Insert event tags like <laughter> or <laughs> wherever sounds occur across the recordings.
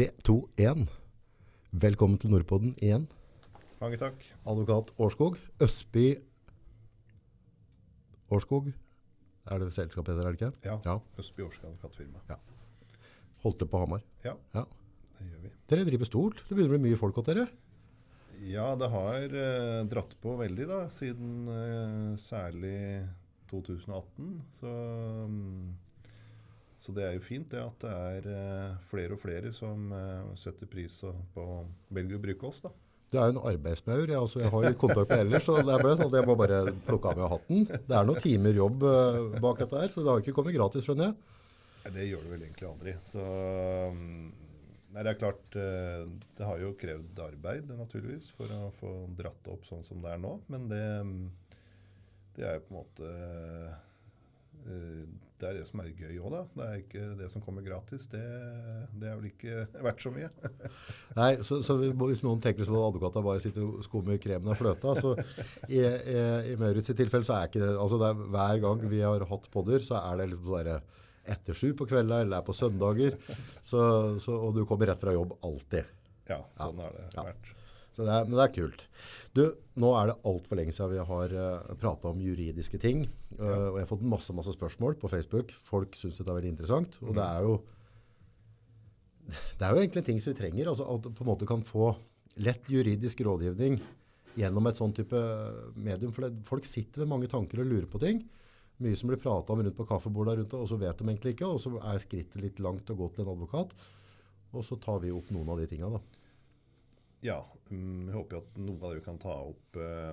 3, 2, 1. Velkommen til Nordpodden igjen. Mange takk. Advokat Årskog. Østby Årskog. Er det selskapet heter, er det ikke? Ja. Ja. Østby Årskog advokatfirma. Holdt det på Hamar. Ja, Ja. det gjør vi. Dere driver stort. Det begynner å bli mye folk hos dere. Ja, det har eh, dratt på veldig da, siden eh, særlig 2018. Så, mm, så det er jo fint det at det er eh, flere og flere som eh, setter pris på velger å bruke oss. da. Du er jo en arbeidsmaur. Jeg, altså, jeg har litt kontakt med ellers, så det ble sånn at jeg må bare plukke av meg hatten. Det er noen timer jobb eh, bak dette her, så det har ikke kommet gratis, skjønner jeg. Nei, Det gjør det vel egentlig aldri. Så mm, Nei, det er klart Det har jo krevd arbeid, naturligvis, for å få dratt opp sånn som det er nå. Men det, mm, det er jo på en måte Det er det som er gøy òg, da. Det er ikke det som kommer gratis. Det, det er vel ikke <laughs> verdt så mye. <laughs> Nei, så, så Hvis noen tenker som at advokater bare sitter og skummer kremen av fløta så <laughs> I, i, i Maurits sitt tilfelle så er ikke det altså det er, Hver gang vi har hatt podder, så er det liksom sånn derre etter sju på kvelda eller det er på søndager. Så, så, og du kommer rett fra jobb alltid. Ja, sånn har det Ja. vært. Så det er, men det er kult. Du, nå er det altfor lenge siden vi har uh, prata om juridiske ting. Uh, og jeg har fått masse masse spørsmål på Facebook. Folk syns dette er veldig interessant. Og det er jo det er jo egentlig ting som vi trenger. altså At du på en måte kan få lett juridisk rådgivning gjennom et sånn type medium. For det, folk sitter med mange tanker og lurer på ting. Mye som blir prata om rundt på kaffebordet, rundt, og så vet de egentlig ikke. Og så er skrittet litt langt å gå til en advokat. Og så tar vi opp noen av de tinga, da. Ja, mm, jeg håper jo at noe av det vi kan ta opp eh,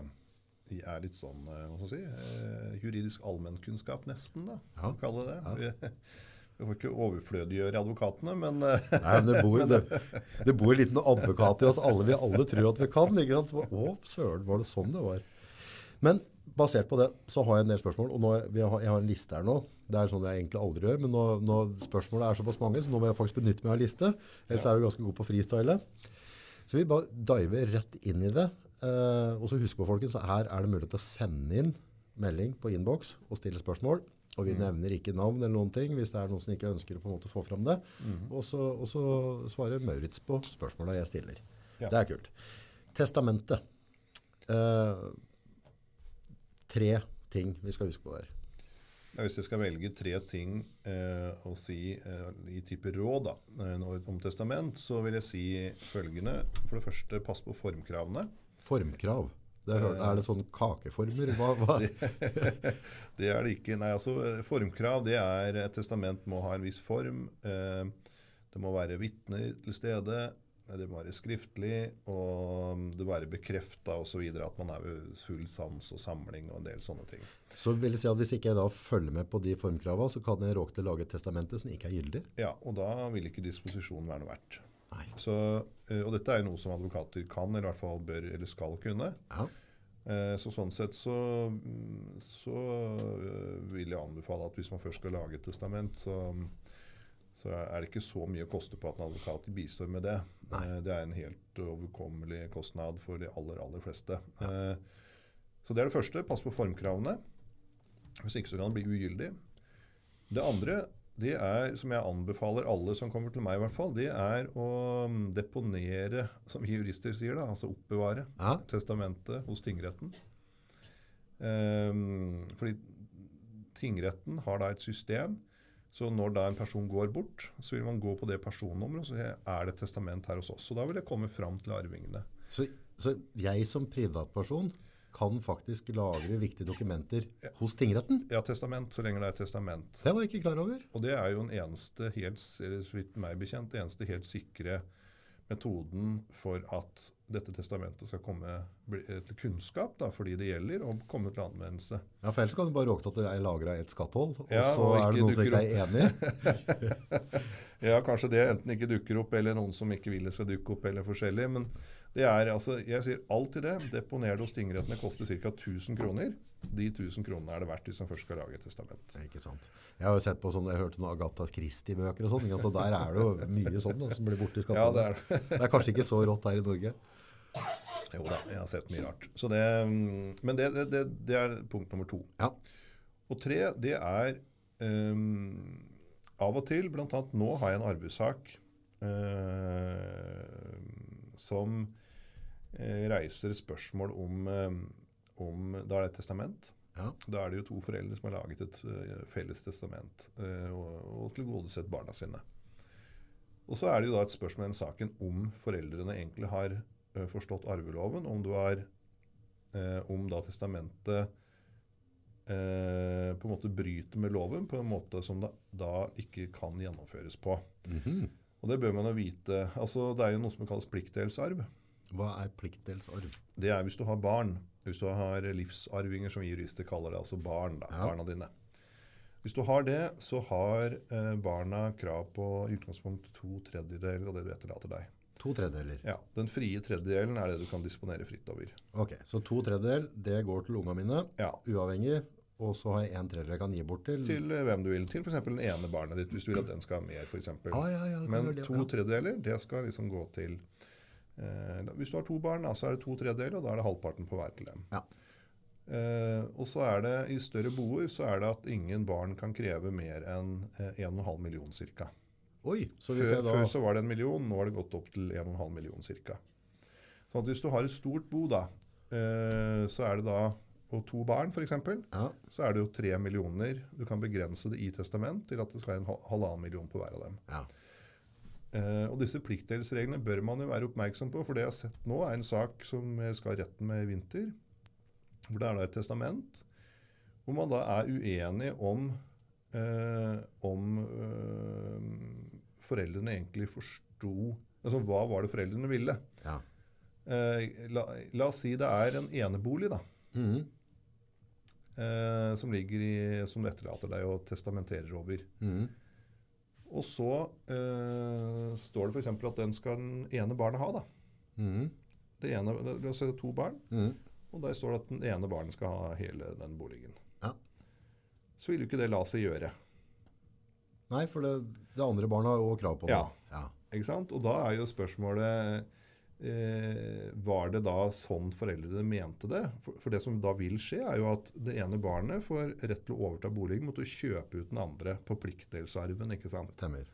er litt sånn, eh, hva skal jeg si, eh, juridisk allmennkunnskap nesten, da, Ja. kan kalle det. Vi, <laughs> vi får ikke overflødiggjøre advokatene, men Nei, men det bor, <laughs> det, det bor en liten advokat i oss alle. Vi alle tror at vi kan. Ikke sant? Så, å, søren, var det sånn det var? Men basert på det, så har jeg en del spørsmål. Og nå, vi har, jeg har en liste her nå. Det er sånn jeg egentlig aldri gjør, men nå, nå spørsmålet er såpass mange, så nå må jeg faktisk benytte meg av liste. Ellers er vi ganske gode på freestyle. Så vi bare diver rett inn i det. Uh, og så husk på, folkens, her er det mulighet til å sende inn melding på innboks og stille spørsmål. Og vi nevner ikke navn eller noen ting hvis det er noen som ikke ønsker å på en måte få fram det. Og, så, og så svarer Maurits på spørsmåla jeg stiller. Ja. Det er kult. Testamentet. Uh, tre ting vi skal huske på der. Hvis jeg skal velge tre ting eh, å si eh, i type råd da, eh, om testament, så vil jeg si følgende. For det første, pass på formkravene. Formkrav. Det er, er det sånn kakeformer? Hva, hva? <laughs> Det er det ikke. Nei, altså eh, Formkrav det er Et testament må ha en viss form. Eh, det må være vitner til stede. Det må være skriftlig, og det må være bekrefta osv. at man er ved full sans og samling og en del sånne ting. Så vil si at hvis ikke jeg da følger med på de formkrava, så kan jeg råke til å lage et testamente som ikke er gyldig. Ja, Og da vil ikke disposisjonen være noe verdt. Nei. Så, eh, og dette er jo noe som advokater kan, eller i hvert fall bør eller skal kunne. Ja. Eh, Så sånn sett så, så eh, vil jeg anbefale at hvis man først skal lage et testament, så, så er det ikke så mye å koste på at en advokat bistår med det. Nei. Det er en helt overkommelig kostnad for de aller, aller fleste. Ja. Så det er det første. Pass på formkravene. Hvis ikke så kan det bli ugyldig. Det andre, det er, som jeg anbefaler alle som kommer til meg i hvert fall, det er å mm, deponere, som jurister sier, da, altså oppbevare Ja. testamentet hos tingretten. Um, fordi tingretten har da et system, så når da en person går bort, så vil man gå på det personnummeret og så er det testament her hos oss. Så da vil det komme fram til arvingene. Så, så jeg som privatperson kan faktisk lagre viktige dokumenter hos tingretten? Ja, testament, så lenge det er testament. Det var jeg ikke klar over. Og det er jo den eneste, helt, eller så vidt meg bekjent, det eneste helt sikre metoden for at dette testamentet skal komme eh, til kunnskap da, for de det gjelder, og komme til anvendelse. Ja, for ellers kan du bare råke til at er lagra et skatthold, og Ja, så og er det noen som ikke er enig. <laughs> Ja, kanskje det enten ikke dukker opp, eller noen som ikke vil det skal dukke opp, eller forskjellig. Men det er altså, jeg sier alltid det. Deponer det hos tingrettene koster ca. 1000 kroner. De 1000 kronene er det verdt hvis en først skal lage et testament. Ikke sant. Jeg har jo sett på sånn, jeg hørte noen Agatha Christie-bøker og sånn, og der er det jo mye sånn da, som blir borte i Ja, skatteholdet. det er det. det er kanskje ikke så rått her i Norge. Jo da, jeg har sett mye rart. Så det, mm, men det, det, det, er punkt nummer to. Ja. Og tre, det er um, av og til, bl.a. nå har jeg en arvesak uh, som eh, reiser spørsmål om, eh, om Da er det et testament. Ja. Da er det jo to foreldre som har laget et felles testament uh, og, og tilgodesett barna sine. Og så er det jo da et spørsmål i den saken om foreldrene egentlig har forstått arveloven, om du er eh, om da testamentet eh, på en måte bryter med loven på en måte som det da ikke kan gjennomføres på. Mhm. Og det bør man jo vite. Altså, det er jo noe som kalles pliktdelsarv. Hva er pliktdelsarv? Det er hvis du har barn. Hvis du har livsarvinger, som vi jurister kaller det. Altså barn. da, Ja. Barna dine. Hvis du har det, så har eh, barna krav på i utgangspunkt to tredjedeler av det du etterlater deg. To tredjedeler. Ja, Den frie tredjedelen er det du kan disponere fritt over. Ok, så to tredjedel, det går til unga mine, Ja, uavhengig, og så har jeg en tredjedel jeg kan gi bort til... Til eh, hvem du vil. Til f.eks. den ene barnet ditt, hvis du vil at den skal ha mer. Eksempel. Ah, ja, ja, Men det, to tredjedeler, det skal liksom gå til eh, Hvis du har to barn, da, så er det to tredjedeler, og da er det halvparten på hver til dem. Ja. Eh, og så er det i større boer så er det at ingen barn kan kreve mer enn eh, 1,5 million ca. Oi, så Før, da... før så var det en million, nå har det gått opp til 1,5 million ca. Så at hvis du har et stort bo, da, eh, så er det da og to barn f.eks., Ja, så er det jo tre millioner. Du kan begrense det i testament til at det skal være en halvannen million på hver av dem. ja. Eh, og disse pliktdelsreglene bør man jo være oppmerksom på, for det jeg har sett nå er en sak som skal retten med i vinter, hvor det er da et testament, hvor man da er uenig om, eh, om eh, foreldrene egentlig forsto Altså hva var det foreldrene ville? ja. Eh, la, la oss si det er en enebolig, da. Mm. Eh, som ligger i, som du etterlater deg og testamenterer over. Mm. Og så eh, står det f.eks. at den skal den ene barnet ha. da. Mm. Det ene, La oss si det er to barn, Mm. og der står det at den ene barnet skal ha hele den boligen. Ja. Så vil jo ikke det la seg gjøre. Nei, for det, det andre barnet har jo krav på det. Ja. ja. Ikke sant? Og da er jo spørsmålet eh, Var det da sånn foreldrene mente det? For, for det som da vil skje, er jo at det ene barnet får rett til å overta boligen mot å kjøpe ut den andre på pliktdelsarven. ikke sant? Stemmer.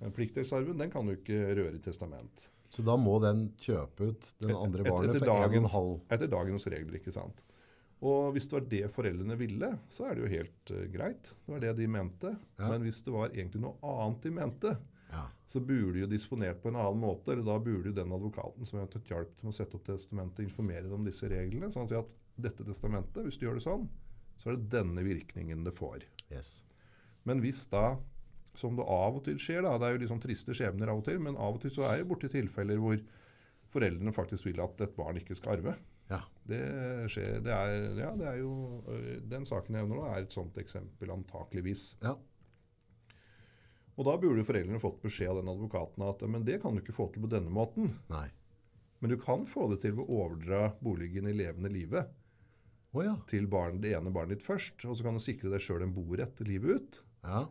Men Pliktdelsarven den kan du ikke røre i testament. Så da må den kjøpe ut den andre Et- barnet etter for en og en dagens- halv. Etter dagens regler, ikke sant. Og hvis det var det foreldrene ville, så er det jo helt uh, greit. Det var det de mente. Ja. Men hvis det var egentlig noe annet de mente, Ja. så burde de jo disponert på en annen måte. Eller da burde jo den advokaten som eventuelt hjalp til med å sette opp testamentet, informere dem om disse reglene. Sånn at dette testamentet, hvis du gjør det sånn, så er det denne virkningen det får. Yes. Men hvis da, som det av og til skjer, da, det er jo liksom triste skjebner av og til, men av og til så er jeg borti tilfeller hvor foreldrene faktisk vil at et barn ikke skal arve. Ja. Det skjer, det er, ja, det er jo, øh, Den saken jeg nevner nå, er et sånt eksempel, antakeligvis. Ja. Og da burde foreldrene fått beskjed av den advokaten at men det kan du ikke få til på denne måten. Nei. Men du kan få det til ved å overdra boligen i levende live oh, ja. til barn, det ene barnet ditt først. Og så kan du sikre deg sjøl en borett livet ut. Ja,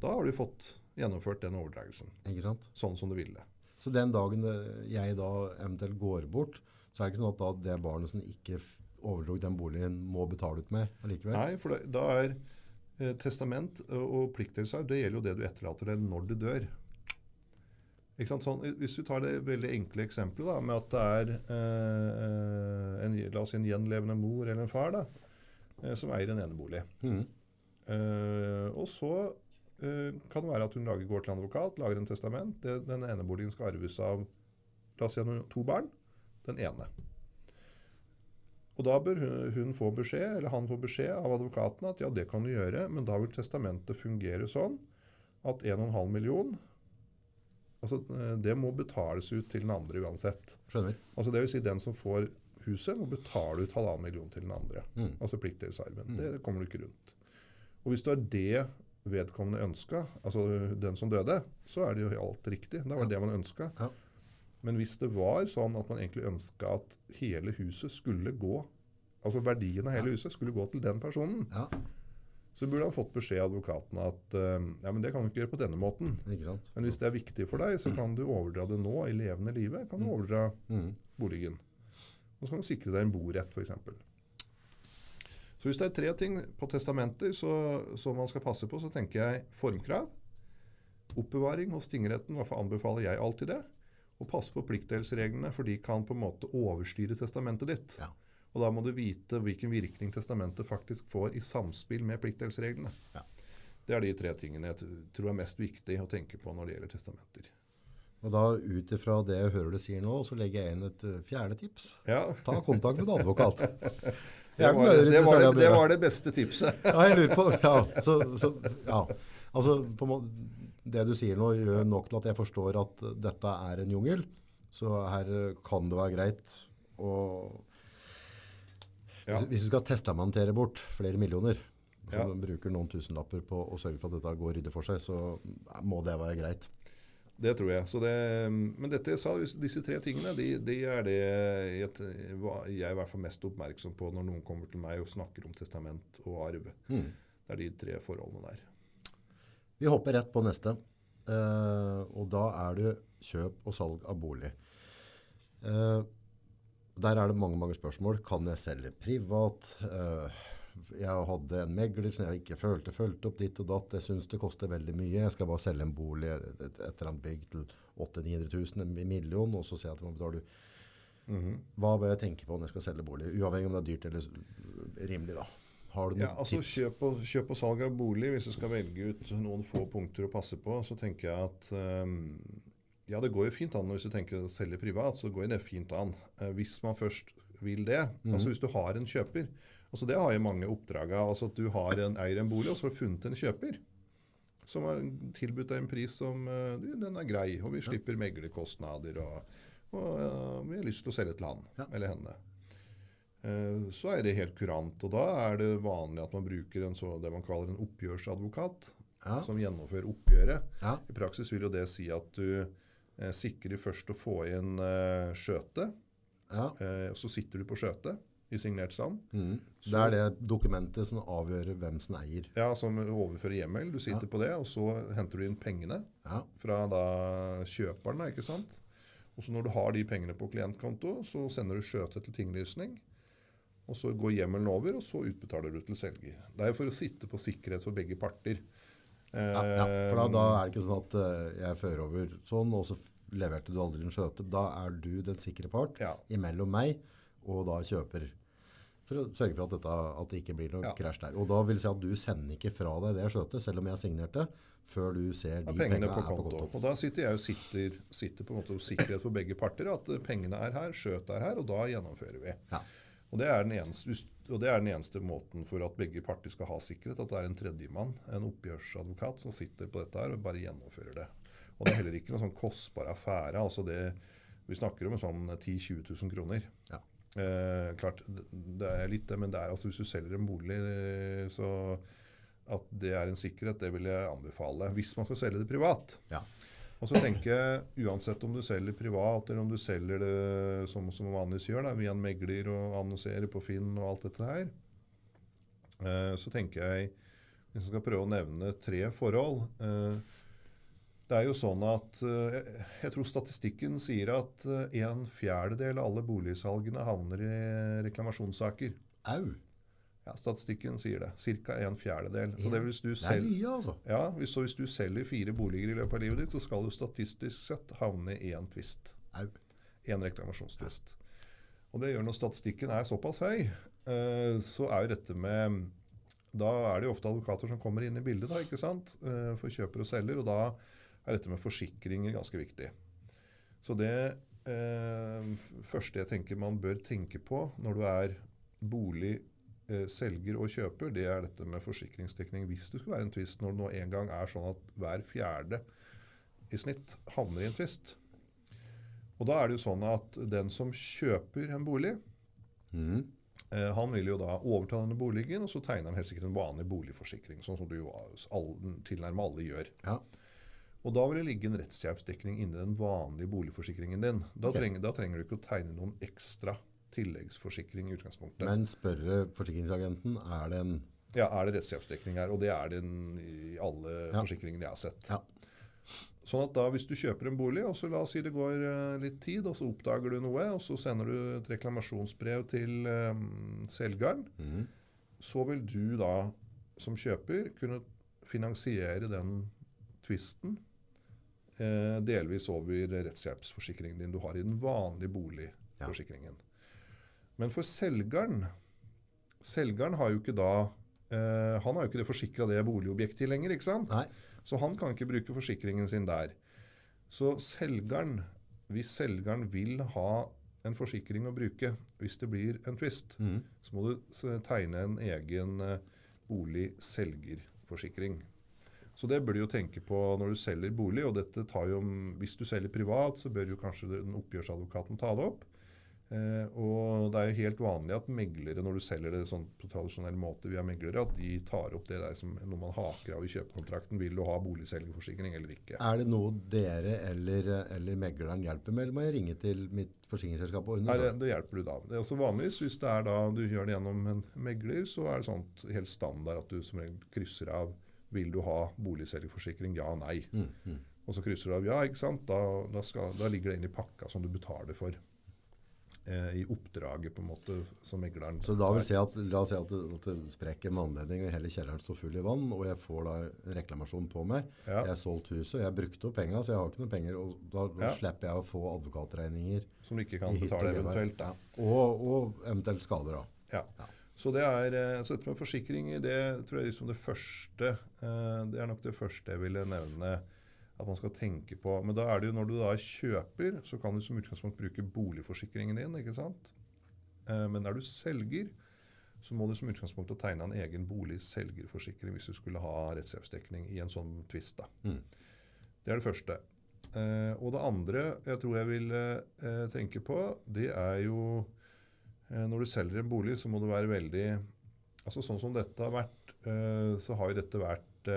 Da har du fått gjennomført den overdragelsen. ikke sant? Sånn som du ville. Så den dagen eh, jeg da eventuelt går bort, så er det ikke sånn at da det barnet som ikke f- den boligen, må betale ut mer allikevel? Nei, for da, da er eh, testament og, og det gjelder jo det du etterlater deg når du dør. Sånn, hvis du tar det veldig enkle eksempelet da, med at det er eh, en, la oss si en gjenlevende mor eller en far da, eh, som eier en enebolig. Mm. Eh, og så eh, kan det være at hun lager, går til en advokat, lager en testament. Det, den eneboligen skal arves av la oss si to barn. Den ene. Og da bør hun, hun få beskjed, eller han få beskjed av advokaten at ja, det kan du gjøre, men da vil testamentet fungere sånn at 1,5 million altså, eh, Det må betales ut til den andre uansett. Skjønner. Altså det vil si den som får huset, må betale ut halvannen million til den andre. Mm. Altså pliktdelsarven. Det kommer du ikke rundt. Og hvis det har det vedkommende ønska, altså den som døde, så er det jo alt riktig. Det var det man ønska. Ja. Men hvis det var sånn at man egentlig ønska at hele huset skulle gå Altså verdien av hele huset skulle gå til den personen, Ja, så burde han fått beskjed av advokaten at eh, ja, men det kan du ikke gjøre på denne måten. Men hvis det er viktig for deg, så kan du overdra det nå i levende live. Kan du overdra mm. boligen. Og så kan du sikre deg en borett, f.eks. Så hvis det er tre ting på testamenter så, som man skal passe på, så tenker jeg formkrav. Oppbevaring hos tingretten, i hvert fall anbefaler jeg alltid det. Og passe på pliktdelsreglene, for de kan på en måte overstyre testamentet ditt. Ja. Og da må du vite hvilken virkning testamentet faktisk får i samspill med pliktdelsreglene. Ja. Det er de tre tingene jeg tror er mest viktig å tenke på når det gjelder testamenter. Og da ut ifra det jeg hører du sier nå, så legger jeg inn et eh, fjerde tips. Ja, Ta kontakt med en advokat. <laughs> det var det, var det, det, var det beste tipset. Ja, jeg lurer på Ja, så, så, ja. Altså, måte, det du sier nå gjør nok til at jeg forstår at dette er en jungel. Så her kan det være greit å Ja. Hvis- du skal testamentere bort flere millioner, så Ja. bruker noen tusenlapper på å sørge for at dette går ryddig for seg, så må det være greit. Det tror jeg. Så det, men dette, disse tre tingene de, de er det jeg, jeg er i hvert fall mest oppmerksom på når noen kommer til meg og snakker om testament og arv. Mm. Det er de tre forholdene der. Vi hopper rett på neste. Uh, og da er det kjøp og salg av bolig. Uh, der er det mange, mange spørsmål. Kan jeg selge privat? Uh, jeg hadde en megler som jeg ikke følte fulgte opp ditt og datt. Jeg syns det koster veldig mye. Jeg skal bare selge en bolig, et, et eller annet bygg til 800 000-900 000, en million, og så sier jeg at man betaler Hva bør jeg tenke på når jeg skal selge bolig? Uavhengig om det er dyrt eller rimelig, da. Har du noen Ja, altså tips? kjøp og, kjøp og salg av bolig, hvis du skal velge ut noen få punkter å passe på, så tenker jeg at um, ja, det går jo fint an hvis du tenker å selge privat, så går jo det fint an. Eh, hvis man først vil det, altså hvis du har en kjøper, altså det har jo mange oppdrag av, altså at du har en, eier en bolig, og så har du funnet en kjøper, som har tilbudt deg en pris som, eh, du, den er grei, og vi slipper meglerkostnader, og, og uh, vi har lyst til å selge til han, Ja. eller henne. Eh, så er det helt kurant. Og da er det vanlig at man bruker en så, det man kaller en oppgjørsadvokat, Ja. som gjennomfører oppgjøret. Ja. I praksis vil jo det si at du eh, sikrer først å få inn eh, skjøte. Ja. Eh, så sitter du på skjøte i signert stand. Mm. Så- Det er det dokumentet som avgjør hvem som eier. Ja, som overfører hjemmel. Du sitter på det, og så henter du inn pengene Ja. fra da kjøperen, ikke sant? Og så når du har de pengene på klientkonto, så sender du skjøte til tinglysning. Og så går hjemmelen over, og så utbetaler du til selger. Det er for å sitte på sikkerhet for begge parter. Ja, ja, for da, da er det ikke sånn at eh, jeg fører over sånn, og så leverte du aldri en skjøte. Da er du den sikre part Ja. imellom meg og da kjøper. For å sørge for at, dette, at det ikke blir noe Ja. krasj der. Og da vil si at du sender ikke fra deg det skjøtet, selv om jeg har signert det, før du ser de Ja, pengene pengene på er på konto. konto. Og da sitter jeg og sitter, sitter på en måte sikkerhet for begge parter. At eh, pengene er her, skjøtet er her, og da gjennomfører vi. Ja. Og det, er den eneste, og det er den eneste måten for at begge parter skal ha sikkerhet. At det er en tredjemann, en oppgjørsadvokat, som sitter på dette her og bare gjennomfører det. Og det er heller ikke noen sånn kostbar affære. altså det, Vi snakker om en sånn 10 000-20 000 kroner. Ja. Eh, klart, det, det er litt det, men det er altså hvis du selger en bolig, eh, så at det er en sikkerhet, det vil jeg anbefale. Hvis man skal selge det privat. Ja. Og så tenker jeg, uansett om du selger privat, eller om du selger det som, som vanligvis gjør, da, via en megler og annonserer på Finn og alt dette her, eh, så tenker jeg, hvis jeg skal prøve å nevne tre forhold eh, Det er jo sånn at eh, jeg, tror statistikken sier at eh, en fjerdedel av alle boligsalgene havner i reklamasjonssaker. Au! Ja, Statistikken sier det. Ca. en fjerdedel. Så det hvis du Det er mye, altså. ja, hvis, så hvis du selger fire boliger i løpet av livet ditt, så skal du statistisk sett havne i én tvist. En reklamasjonstvist. Og det gjør når statistikken er såpass høy, eh, så er jo dette med Da er det jo ofte advokater som kommer inn i bildet, da, ikke sant? Eh, for kjøper og selger. Og da er dette med forsikringer ganske viktig. Så det eh, første jeg tenker man bør tenke på når du er bolig selger og kjøper, det er dette med forsikringsdekning hvis det skulle være en tvist. Når det nå en gang er sånn at hver fjerde i snitt havner i en tvist. Og da er det jo sånn at den som kjøper en bolig, mm. eh, han vil jo da overta denne boligen, og så tegner han helt sikkert en vanlig boligforsikring, sånn som du jo tilnærmet alle gjør. Ja. Og da vil det ligge en rettshjelpsdekning inni den vanlige boligforsikringen din. Da, Ok. trenger, da trenger du ikke å tegne noen ekstra tilleggsforsikring i utgangspunktet. Men spørre forsikringsagenten, er det en Ja, er det rettshjelpsdekning her? Og det er det en- i alle Ja. forsikringene jeg har sett. Ja. Sånn at da hvis du kjøper en bolig, og så la oss si det går eh, litt tid, og så oppdager du noe, og så sender du et reklamasjonsbrev til um, selgeren, mm. så vil du da som kjøper kunne finansiere den tvisten eh, delvis over rettshjelpsforsikringen din du har i den vanlige boligforsikringen. Men for selgeren Selgeren har jo ikke da eh, Han har jo ikke det forsikra det boligobjektet lenger, ikke sant? Nei. Så han kan ikke bruke forsikringen sin der. Så selgeren, hvis selgeren vil ha en forsikring å bruke hvis det blir en tvist, mm. så må du tegne en egen boligselgerforsikring. bolig-selgerforsikring. Så det bør du jo tenke på når du selger bolig. og dette tar jo, Hvis du selger privat, så bør jo kanskje den oppgjørsadvokaten ta det opp. Eh, og det er jo helt vanlig at meglere, når du selger det sånn på tradisjonell måte via meglere, at de tar opp det der som noe man haker av i kjøpekontrakten. Vil du ha boligselgerforsikring eller ikke? Er det noe dere eller, eller megleren hjelper med, eller må jeg ringe til mitt forsikringsselskap og ordne det? det hjelper du da. Det er også vanligvis, Hvis det er da du gjør det gjennom en megler, så er det sånt helt standard at du som regel krysser av vil du ha boligselgerforsikring, ja, og nei. Mm, mm. Og så krysser du av ja, ikke sant? Da, da, skal, da ligger det inn i pakka som du betaler for. Eh, I oppdraget på en måte som megleren Så da vil si at, la oss si at det, at det sprekker med anledning, og hele kjelleren står full i vann, og jeg får da reklamasjon på meg. Ja. Jeg har solgt huset, jeg har brukt opp penger, så jeg har ikke noe penger, og da, Ja. slipper jeg å få advokatregninger. som du ikke kan betale eventuelt. Ja. Og, og eventuelt skader da. Ja. Ja. Så det er, eh, så dette med forsikringer, det tror jeg liksom det første eh, Det er nok det første jeg ville nevne at man skal tenke på. Men da er det jo når du da kjøper, så kan du som utgangspunkt bruke boligforsikringen din. ikke sant? Eh, Men er du selger, så må du som utgangspunkt tegne en egen bolig-selgerforsikring hvis du skulle ha rettshjelpsdekning i en sånn tvist. da. Mm. Det er det første. Eh, og det andre jeg tror jeg vil eh, tenke på, det er jo Når du selger en bolig, så må du være veldig altså Sånn som dette har vært, så har jo dette vært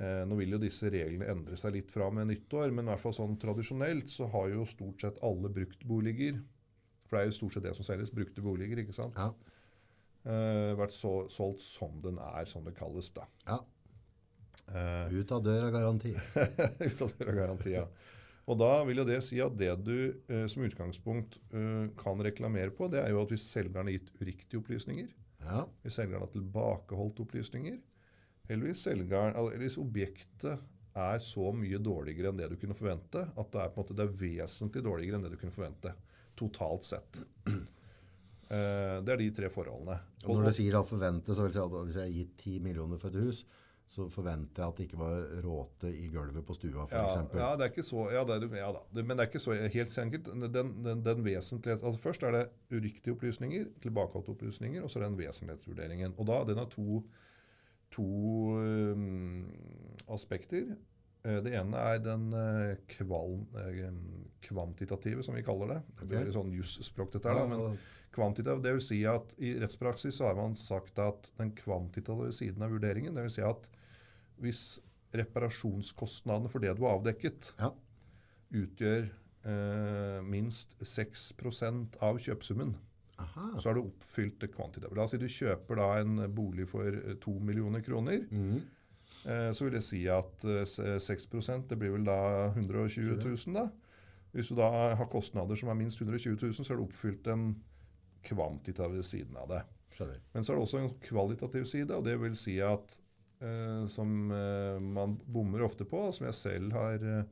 Nå vil jo disse reglene endre seg litt fra med nyttår, men i hvert fall sånn tradisjonelt så har jo stort sett alle bruktboliger For det er jo stort sett det som selges, brukte boliger, ikke sant? Ja. Eh, vært så, solgt som den er, som det kalles. da. ja. Uh, Ut av døra garanti. <laughs> Ut av døra garanti, ja. Og da vil jo det si at det du uh, som utgangspunkt eh, kan reklamere på, det er jo at hvis selgeren har gitt uriktige opplysninger, Ja. hvis selgeren har tilbakeholdt opplysninger, eller hvis, selgeren, eller hvis objektet er så mye dårligere enn det du kunne forvente, at det er, måte, det er vesentlig dårligere enn det du kunne forvente, totalt sett. <clears throat> Eh, det er de tre forholdene. Og når du sier da forvente, så vil jeg si at hvis jeg har gitt 10 millioner for et hus, så forventer jeg at det ikke var råte i gulvet på stua, for ja, eksempel. ja, det er ikke så, ja, det er, ja da. Men det er ikke så helt enkelt. Den, den, den altså Først er det uriktige opplysninger, tilbakeholdte opplysninger, og så er det den vesentlighetsvurderingen. Og da, Den har to, to um, aspekter. Eh, Det ene er den kvalm, eh, kvantitative, som vi kaller det. Det blir okay. sånn jusspråk, dette her. men Kvantitativ, det vil si at I rettspraksis så har man sagt at den kvantitative siden av vurderingen, det vil si at hvis reparasjonskostnadene for det du har avdekket, ja. utgjør eh, minst 6% av kjøpesummen, Aha. så har du oppfylt det kvantitative. La oss si du kjøper da en bolig for to 2 millioner kroner. Mm. Eh, så vil det si at eh, s- 6 det blir vel da 120 000, da. Hvis du da har kostnader som er minst 120 000, så har du oppfylt den kvantitative siden av det. Skjønner. Men så er det også en kvalitativ side, og det vil si at eh, som eh, man bommer ofte på, og som jeg selv har eh,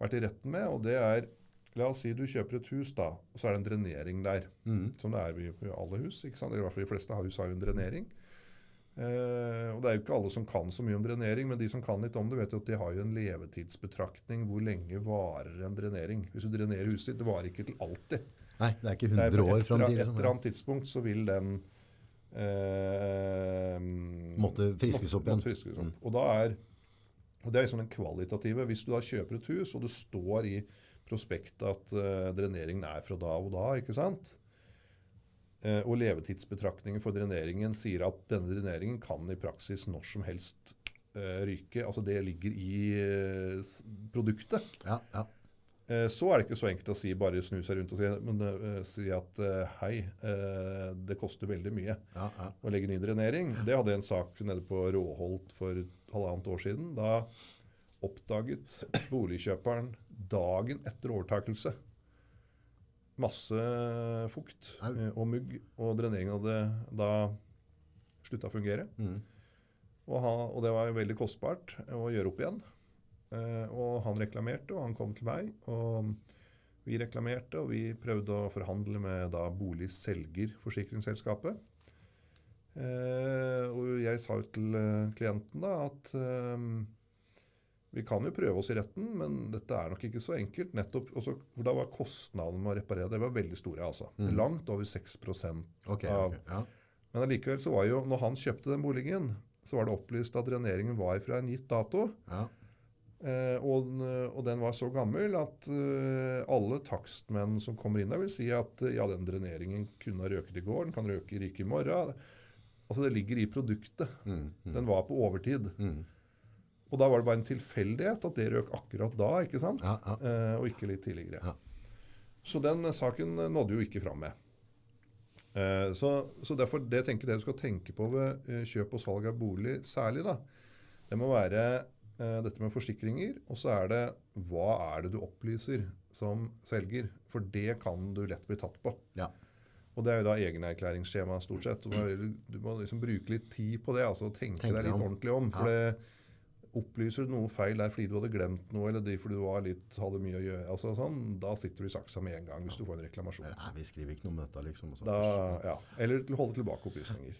vært i retten med, og det er La oss si du kjøper et hus, da, og så er det en drenering der. Mm. Som det er i alle hus. ikke sant? Eller i hvert fall de fleste hus har jo en drenering. Eh, og Det er jo ikke alle som kan så mye om drenering, men de som kan litt om det, vet jo at de har jo en levetidsbetraktning. Hvor lenge varer en drenering? Hvis du drenerer huset ditt, det varer ikke til alltid. Nei, det er ikke 100 er år et, fram til. Et liksom. eller annet tidspunkt så vil den eh, Måtte friskes opp igjen. måtte friskes opp. Og, da er, og Det er liksom den kvalitative. Hvis du da kjøper et hus, og det står i prospektet at uh, dreneringen er fra da og da, ikke sant? Uh, og levetidsbetraktningen for dreneringen sier at denne dreneringen kan i praksis når som helst uh, ryke. Altså det ligger i produktet. Ja, ja. Så er det ikke så enkelt å si bare snu seg rundt og si, men, si at hei, det koster veldig mye ja, ja. å legge ny drenering. Det hadde jeg en sak nede på Råholt for halvannet år siden. Da oppdaget boligkjøperen dagen etter overtakelse masse fukt eh, og mugg, og dreneringen hadde da slutta å fungere. Mm. Og, ha, og det var veldig kostbart å gjøre opp igjen. Eh, og han reklamerte, og han kom til meg. Og vi reklamerte, og vi prøvde å forhandle med da boligselger, forsikringsselskapet. Eh, og jeg sa jo til eh, klienten da at eh, vi kan jo prøve oss i retten, men dette er nok ikke så enkelt. nettopp, også, for Da var kostnadene med å reparere det var veldig store. altså. Langt over 6 okay, av ok, ja. Men allikevel så var jo, når han kjøpte den boligen, så var det opplyst at dreneringen var fra en gitt dato. ja. Eh, og, og den var så gammel at eh, alle takstmenn som kommer inn der, vil si at eh, ja, den dreneringen kunne ha røket i går, den kan røke ryke i morgen. Altså Det ligger i produktet. Mm, mm, Den var på overtid. mm. Og da var det bare en tilfeldighet at det røk akkurat da, ikke sant? Ja, ja. Eh, og ikke litt tidligere. Ja. Så den eh, saken nådde jo ikke fram med. Eh, så, så derfor det tenker det du skal tenke på ved eh, kjøp og salg av bolig særlig, da. Det må være eh, dette med forsikringer, og så er det hva er det du opplyser som selger? For det kan du lett bli tatt på. Ja. Og det er jo da egenerklæringsskjema stort sett. Du må, du må liksom bruke litt tid på det, altså tenke Tenke deg litt om. ordentlig om. For det opplyser du noe feil der fordi du hadde glemt noe, eller fordi du var litt, hadde mye å gjøre, altså sånn, da sitter du i saksa med en gang hvis du får en reklamasjon. Nei, vi skriver ikke noe om dette, liksom. Da, ja. Eller til holde tilbake opplysninger.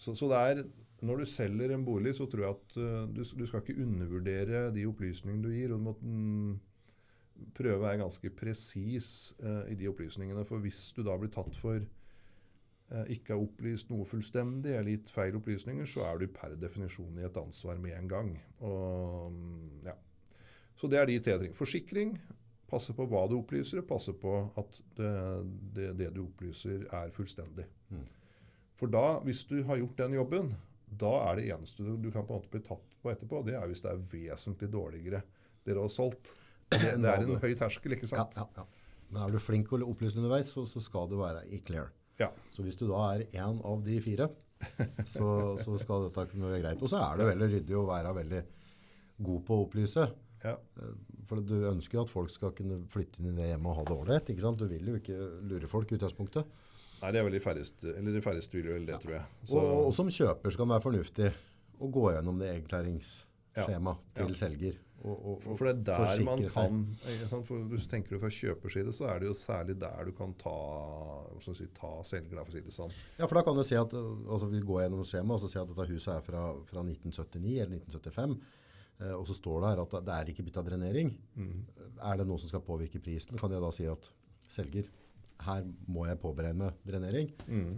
Så, så det er, når du selger en bolig, så tror jeg at uh, du, du skal ikke undervurdere de opplysningene du gir. og Du må mm, prøve å være ganske presis uh, i de opplysningene. For hvis du da blir tatt for ikke har opplyst noe fullstendig eller gitt feil opplysninger, så er du per definisjon i et ansvar med en gang. Og, mm, ja. Så det er de tre tingene. Forsikring, Passe på hva du opplyser, og passe på at det, det, det du opplyser, er fullstendig. Mm. For da, hvis du har gjort den jobben, da er det eneste du, du kan på en måte bli tatt på etterpå, det er hvis det er vesentlig dårligere det du har solgt. Det, <clears throat> det er en høy terskel, ikke sant? ja, ja. Men er du flink å opplyse underveis, så, så skal du være i clear. Ja. Så hvis du da er en av de fire, så, så skal dette kunne være greit. Og så er det veldig ryddig å være veldig god på å opplyse. ja. For du ønsker jo at folk skal kunne flytte inn i det hjemmet og ha det ålreit. Du vil jo ikke lure folk i utgangspunktet. Nei, det er vel de færreste, eller de færreste vil vel det, tror jeg. Og, og som kjøper skal det være fornuftig å gå gjennom det egenklæringsskjemaet Ja, til selger. Og, og, for, for det er der man kan sånn. For Hvis du tenker du fra kjøperside, så er det jo særlig der du kan ta, sånn si, ta selger, da, for å si det sånn. Ja, for da kan du si at altså vi går gjennom skjemaet og så si at dette huset er fra, fra 1979 eller 1975. eh, Og så står det her at det er ikke bytta drenering. Er det noe som skal påvirke prisen, kan jeg da si at selger, her må jeg påberegne drenering.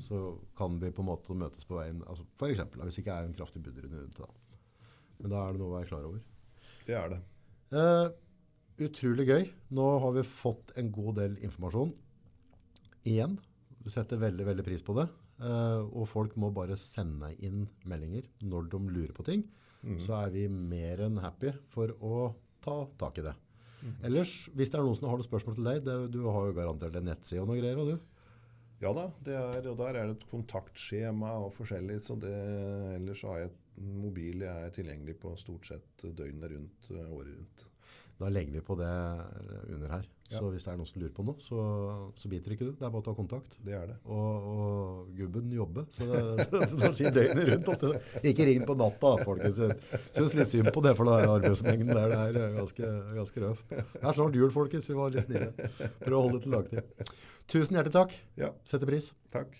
Så kan vi på en måte møtes på veien. Altså eksempel, hvis det ikke er en kraftig budrunde rundt det. Men da er det noe å være klar over. Det er det. Eh, utrolig gøy. Nå har vi fått en god del informasjon. Igjen. Vi setter veldig, veldig pris på det. Eh, og folk må bare sende inn meldinger når de lurer på ting. Så er vi mer enn happy for å ta tak i det. Ellers, hvis det er noen som har noen spørsmål til deg, det, du har jo garantert en nettside og noe greier, og du? Ja da, det er, og der er det et kontaktskjema og forskjellig. Så det, ellers så har jeg et mobil jeg er tilgjengelig på stort sett døgnet rundt, eh, året rundt. Da legger vi på det under her. Ja. Så hvis det er noen som lurer på noe, så, så biter ikke du. Det er bare å ta kontakt. Det er det. Og, og gubben jobber, så det, så, <laughs> så det sier døgnet rundt. Ikke ring på natta, folkens. Jeg Synes litt synd på det, for det er arbeidsmengden der det er ganske, ganske røv. Det er snart jul, folkens. Vi var litt snille. Prøv å holde til dagtid. Tusen hjertelig takk. Ja, Setter pris. takk.